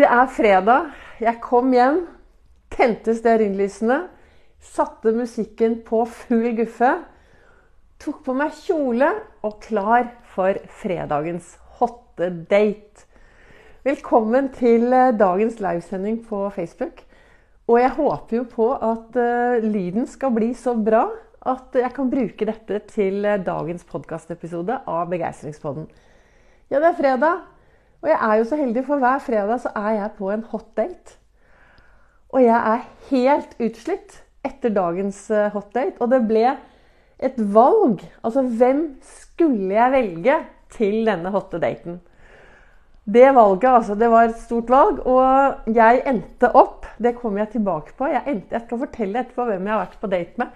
Det er fredag. Jeg kom hjem, tente stearinlysene, satte musikken på full guffe, tok på meg kjole og klar for fredagens hotte date. Velkommen til eh, dagens livesending på Facebook. Og jeg håper jo på at uh, lyden skal bli så bra at jeg kan bruke dette til uh, dagens podkastepisode av Begeistringspodden. Ja, det er fredag, og jeg er jo så heldig, for hver fredag så er jeg på en hot date. Og jeg er helt utslitt etter dagens hotdate. hot date. Og det ble et valg. Altså, hvem skulle jeg velge til denne hotte daten? Det valget, altså, det var et stort valg. Og jeg endte opp Det kommer jeg tilbake på. Jeg, endte, jeg skal fortelle etterpå hvem jeg har vært på date med.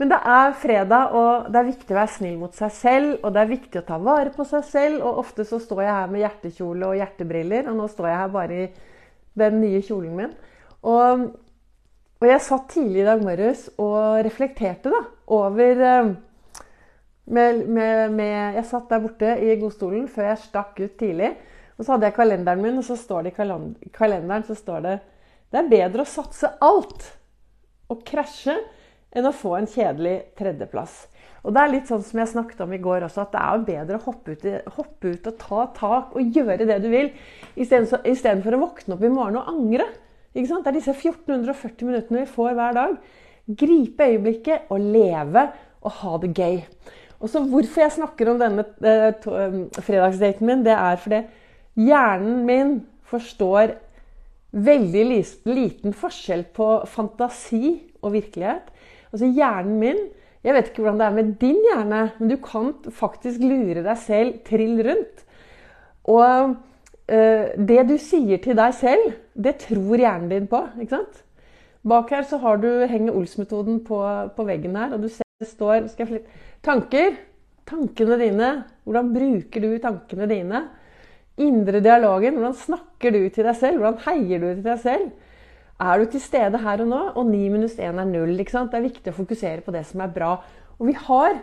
Men det er fredag, og det er viktig å være snill mot seg selv. Og det er viktig å ta vare på seg selv. Og ofte så står jeg her med hjertekjole og hjertebriller, og nå står jeg her bare i den nye kjolen min. Og, og jeg satt tidlig i dag morges og reflekterte da, over eh, med, med, med, Jeg satt der borte i godstolen før jeg stakk ut tidlig. Og så hadde jeg kalenderen min, og så står det i kalenderen så står det det er bedre å satse alt og krasje enn å få en kjedelig tredjeplass. Og det er litt sånn som jeg snakket om i går også, at det er bedre å hoppe ut, hoppe ut og ta tak og gjøre det du vil, istedenfor å våkne opp i morgen og angre. Det er disse 1440 minuttene vi får hver dag. Gripe øyeblikket og leve og ha det gøy. Og så Hvorfor jeg snakker om denne eh, eh fredagsdaten min, det er fordi hjernen min forstår veldig liten forskjell på fantasi og virkelighet. Altså hjernen min Jeg vet ikke hvordan det er med din hjerne, men du kan faktisk lure deg selv trill rundt. Og øh, det du sier til deg selv, det tror hjernen din på. ikke sant? Bak her så har du henger Ols-metoden på, på, veggen her, og du ser det står jeg, Tanker. Tankene dine. Hvordan bruker du tankene dine? indre dialogen. Hvordan snakker du til deg selv? Hvordan heier du til deg selv? Er du til stede her og nå? Og 9 minus 1 er 0. Det er viktig å fokusere på det som er bra. Og vi har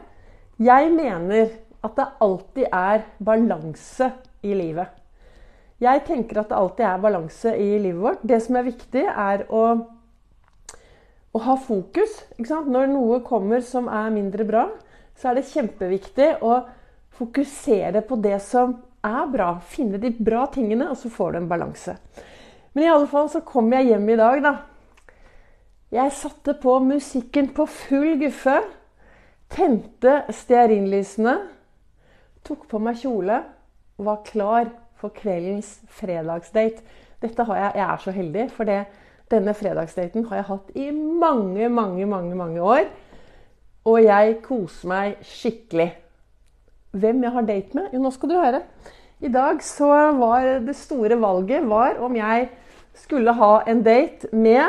Jeg mener at det alltid er balanse i livet. Jeg tenker at det alltid er balanse i livet vårt. Det som er viktig, er å, å ha fokus. Når noe kommer som er mindre bra, så er det kjempeviktig å fokusere på det som er bra. Finne de bra tingene, og så får du en balanse. Men i alle fall så kom jeg hjem i dag, da. Jeg satte på musikken på full guffe. Tente stearinlysene. Tok på meg kjole. Var klar for kveldens fredagsdate. Dette har jeg, jeg er så heldig, for det, denne fredagsdaten har jeg hatt i mange, mange, mange, mange år. Og jeg koser meg skikkelig hvem jeg har date med? Jo, nå skal du høre. I dag så var det store valget var om jeg skulle ha en date med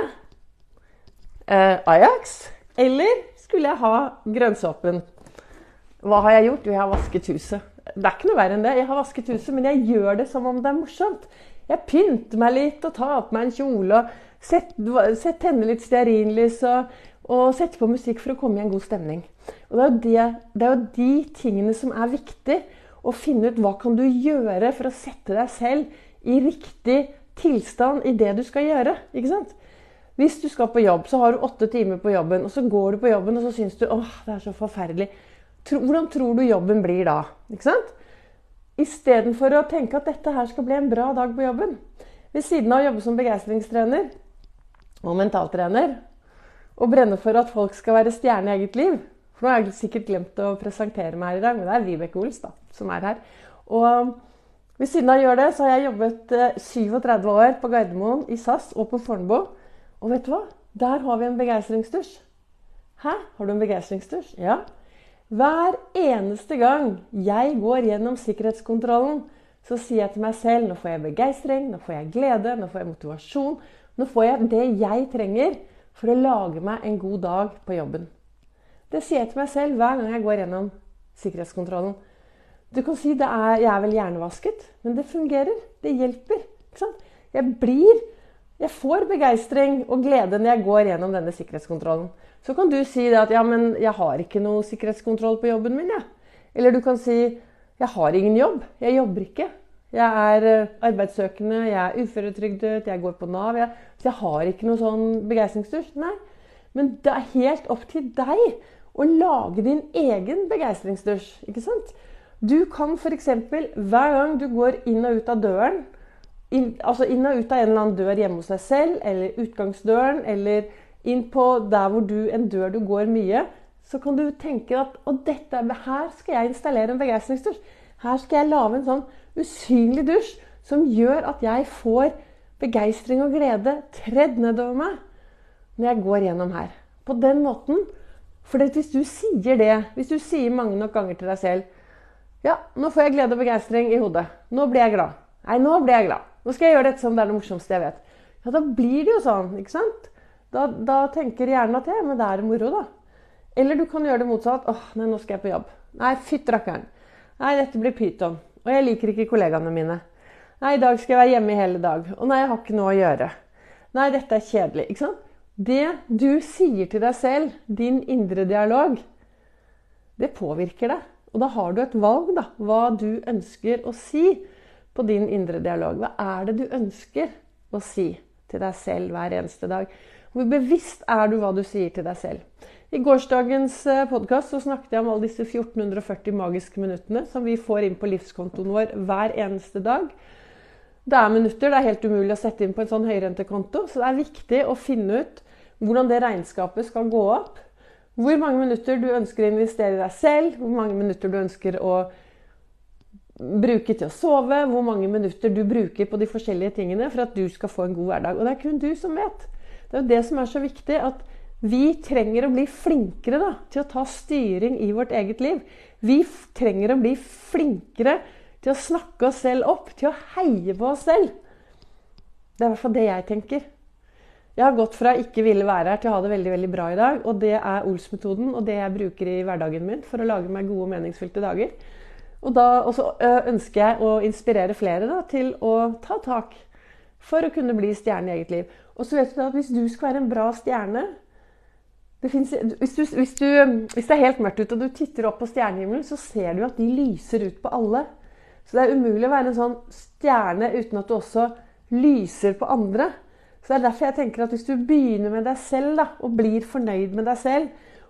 eh, Ajax, eller skulle jeg ha grønnsåpen. Hva har jeg gjort? Jo, jeg har vasket huset. Det er ikke noe verre enn det. Jeg har vasket huset, men jeg gjør det som om det er morsomt. Jeg pynter meg litt og tar på meg en kjole og tenner litt stearinlys og, og setter på musikk for å komme i en god stemning. Og det er, det, det er, jo de tingene som er viktig. Å finne ut hva kan du gjøre for å sette deg selv i riktig tilstand i det du skal gjøre. ikke sant? Hvis du skal på jobb, så har du åtte timer på jobben, og så går du på jobben og så syns du åh, det er så forferdelig. Hvordan tror du jobben blir da? Ikke sant? Istedenfor å tenke at dette her skal bli en bra dag på jobben. Ved siden av å jobbe som begeistringstrener og mentaltrener og brenne for at folk skal være stjerne i eget liv, for nå har jeg sikkert glemt å presentere meg her i dag, men det er Vibeke Ols da, som er her. Og ved siden av å gjøre det, så har jeg jobbet 37 eh, år på Gardermoen, i SAS og på Fornebu. Og vet du hva? Der har vi en begeistringsdusj. Hæ? Har du en begeistringsdusj? Ja. Hver eneste gang jeg går gjennom sikkerhetskontrollen, så sier jeg til meg selv nå får jeg begeistring, nå får jeg glede, nå får jeg motivasjon. Nå får jeg det jeg trenger for å lage meg en god dag på jobben. Det sier jeg til meg selv hver gang jeg går gjennom sikkerhetskontrollen. Du kan si at jeg er vel hjernevasket, men det fungerer. Det hjelper. Jeg blir Jeg får begeistring og glede når jeg går gjennom denne sikkerhetskontrollen. Så kan du si at ja, men jeg har ikke noe sikkerhetskontroll på jobben min. Ja. Eller du kan si jeg har ingen jobb. Jeg jobber ikke. Jeg er eh, arbeidssøkende, jeg er uføretrygdet, jeg går på Nav. Jeg, så jeg har ikke noe sånn begeistringsdusj. Nei. Men det er helt opp til deg å lage din egen begeistringsdusj. Ikke sant? Du kan f.eks. hver gang du går inn og ut av døren inn, Altså inn og ut av en eller annen dør hjemme hos deg selv, eller utgangsdøren, eller inn på der hvor du, en dør du går mye, så kan du tenke at og dette, her skal jeg installere en begeistringsdusj. Her skal jeg lage en sånn usynlig dusj som gjør at jeg får begeistring og glede tredd nedover meg når jeg går gjennom her. På den måten. For hvis du sier det, hvis du sier mange nok ganger til deg selv Ja, nå får jeg glede og begeistring i hodet. Nå blir jeg glad. Nei, nå blir jeg glad. Nå skal jeg gjøre dette som det er det morsomste jeg vet. Ja, Da blir det jo sånn. ikke sant? Da, da tenker hjernen at ja, men det er moro, da. Eller du kan gjøre det motsatt. åh, nei, nå skal jeg på jobb. Nei, fytti rakkeren. Nei, dette blir pyton. Og jeg liker ikke kollegaene mine. Nei, i dag skal jeg være hjemme i hele dag. Og nei, jeg har ikke noe å gjøre. Nei, dette er kjedelig. Ikke sant? Det du sier til deg selv, din indre dialog, det påvirker deg. Og da har du et valg, da. Hva du ønsker å si på din indre dialog. Hva er det du ønsker å si til deg selv hver eneste dag? Hvor bevisst er du hva du sier til deg selv? I gårsdagens eh, podkast snakket jeg om alle disse 1440 magiske minuttene som vi får inn på livskontoen vår hver eneste dag. Det er minutter, det er helt umulig å sette inn på en sånn høyrentekonto. Så det er viktig å finne ut hvordan det regnskapet skal gå opp. Hvor mange minutter du ønsker å investere i deg selv, hvor mange minutter du ønsker å bruke til å sove, hvor mange minutter du bruker på de forskjellige tingene for at du skal få en god hverdag. Og det er kun du som vet. Det er jo det som er så viktig. at vi trenger å bli flinkere da, til å ta styring i vårt eget liv. Vi trenger å bli flinkere til å snakke oss selv opp, til å heie på oss selv. Det er i hvert fall det jeg tenker. Jeg har gått fra ikke ville være her til å ha det veldig veldig bra i dag. Og det er Ols-metoden og det jeg bruker i hverdagen min for å lage meg gode og meningsfylte dager. Og da også ønsker jeg å inspirere flere da, til å ta tak for å kunne bli stjerne i eget liv. Og så vet du at hvis du skal være en bra stjerne, Finnes, hvis, du, hvis, du, hvis, det er helt mørkt ute og du titter opp på stjernehimmelen, så ser du at de lyser ut på alle. Så det er umulig å være en sånn stjerne uten at du også lyser på andre. Så det er derfor jeg tenker at hvis du begynner med deg selv da, og blir fornøyd med deg selv,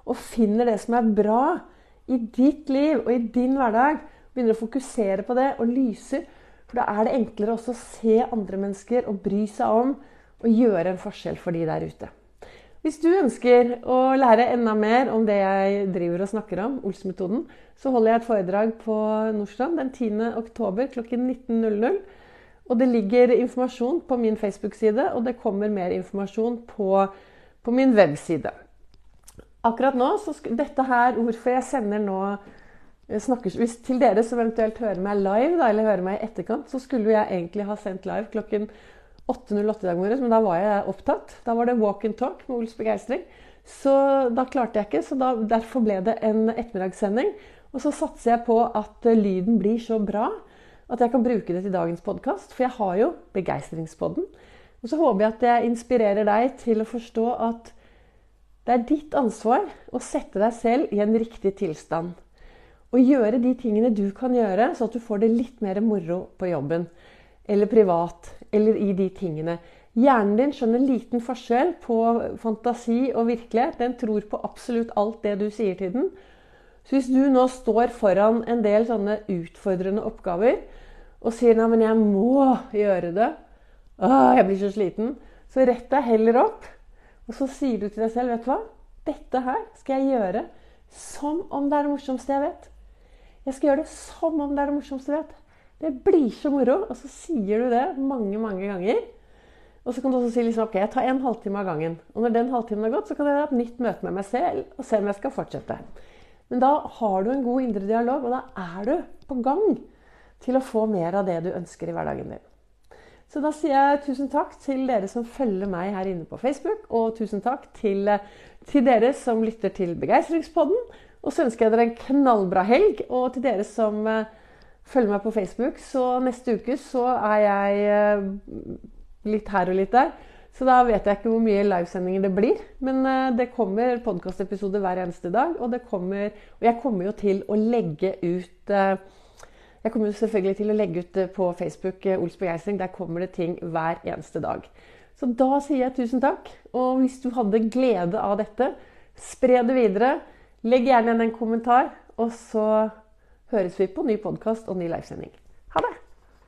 og finner det som er bra i ditt liv og i din hverdag, begynner å fokusere på det og lyser, for da er det enklere også å se andre mennesker og bry seg om og gjøre en forskjell for de der ute. Hvis du ønsker å lære enda mer om det jeg driver og snakker om, Ols-metoden, så holder jeg et foredrag på Nordstrand den 10. oktober klokken 19.00. Og det ligger informasjon på min Facebook-side, og det kommer mer informasjon på, på min webside. Akkurat nå, så dette her, Hvorfor jeg sender nå eh, snakker, hvis Til dere som eventuelt hører meg live, da, eller hører meg i etterkant, så skulle jeg egentlig ha sendt live klokken 8.08 i dag morges, men da var jeg opptatt. Da var det walk and talk med Ols begeistring. Så da klarte jeg ikke, så da, derfor ble det en ettermiddagssending. Og så satser jeg på at eh, lyden blir så bra at jeg kan bruke det til dagens podkast. For jeg har jo Begeistringspodden. Og så håper jeg at jeg inspirerer deg til å forstå at det er ditt ansvar å sette deg selv i en riktig tilstand. Og gjøre de tingene du kan gjøre, så at du får det litt mer moro på jobben eller privat eller i de tingene. Hjernen din skjønner liten forskjell på fantasi og virkelighet. Den tror på absolutt alt det du sier til den. Så hvis du nå står foran en del sånne utfordrende oppgaver og sier 'nei, men jeg må gjøre det', Åh, jeg blir så sliten, så rett deg heller opp. Og så sier du til deg selv 'vet du hva, dette her skal jeg gjøre som om det er det morsomste jeg vet'. Jeg skal gjøre det som om det er det morsomste jeg vet. Det blir så moro. Og så sier du det mange, mange ganger. Og så kan du også si liksom, ok, jeg tar en halvtime av gangen. Og når den halvtimen har gått, så kan jeg ha et nytt møte med meg selv og se om jeg skal fortsette. Men da har du en god indre dialog, og da er du på gang til å få mer av det du ønsker i hverdagen din. Så da sier jeg tusen takk til dere som følger meg her inne på Facebook, og tusen takk til, til dere som lytter til Begeistringspodden. Og så ønsker jeg dere en knallbra helg, og til dere som følger meg på Facebook, så neste uke så er jeg eh, litt her og litt der. Så da vet jeg ikke hvor mye livesendinger det blir. Men eh, det kommer podkastepisoder hver eneste dag. Og, kommer, og, jeg kommer jo til å legge ut eh, Jeg kommer selvfølgelig til å legge ut på Facebook Ols begeistring. Der kommer det ting hver eneste dag. Så da sier jeg tusen takk. Og hvis du hadde glede av dette, spre det videre. Legg gjerne igjen en kommentar, og så høres vi på ny podkast og ny livesending.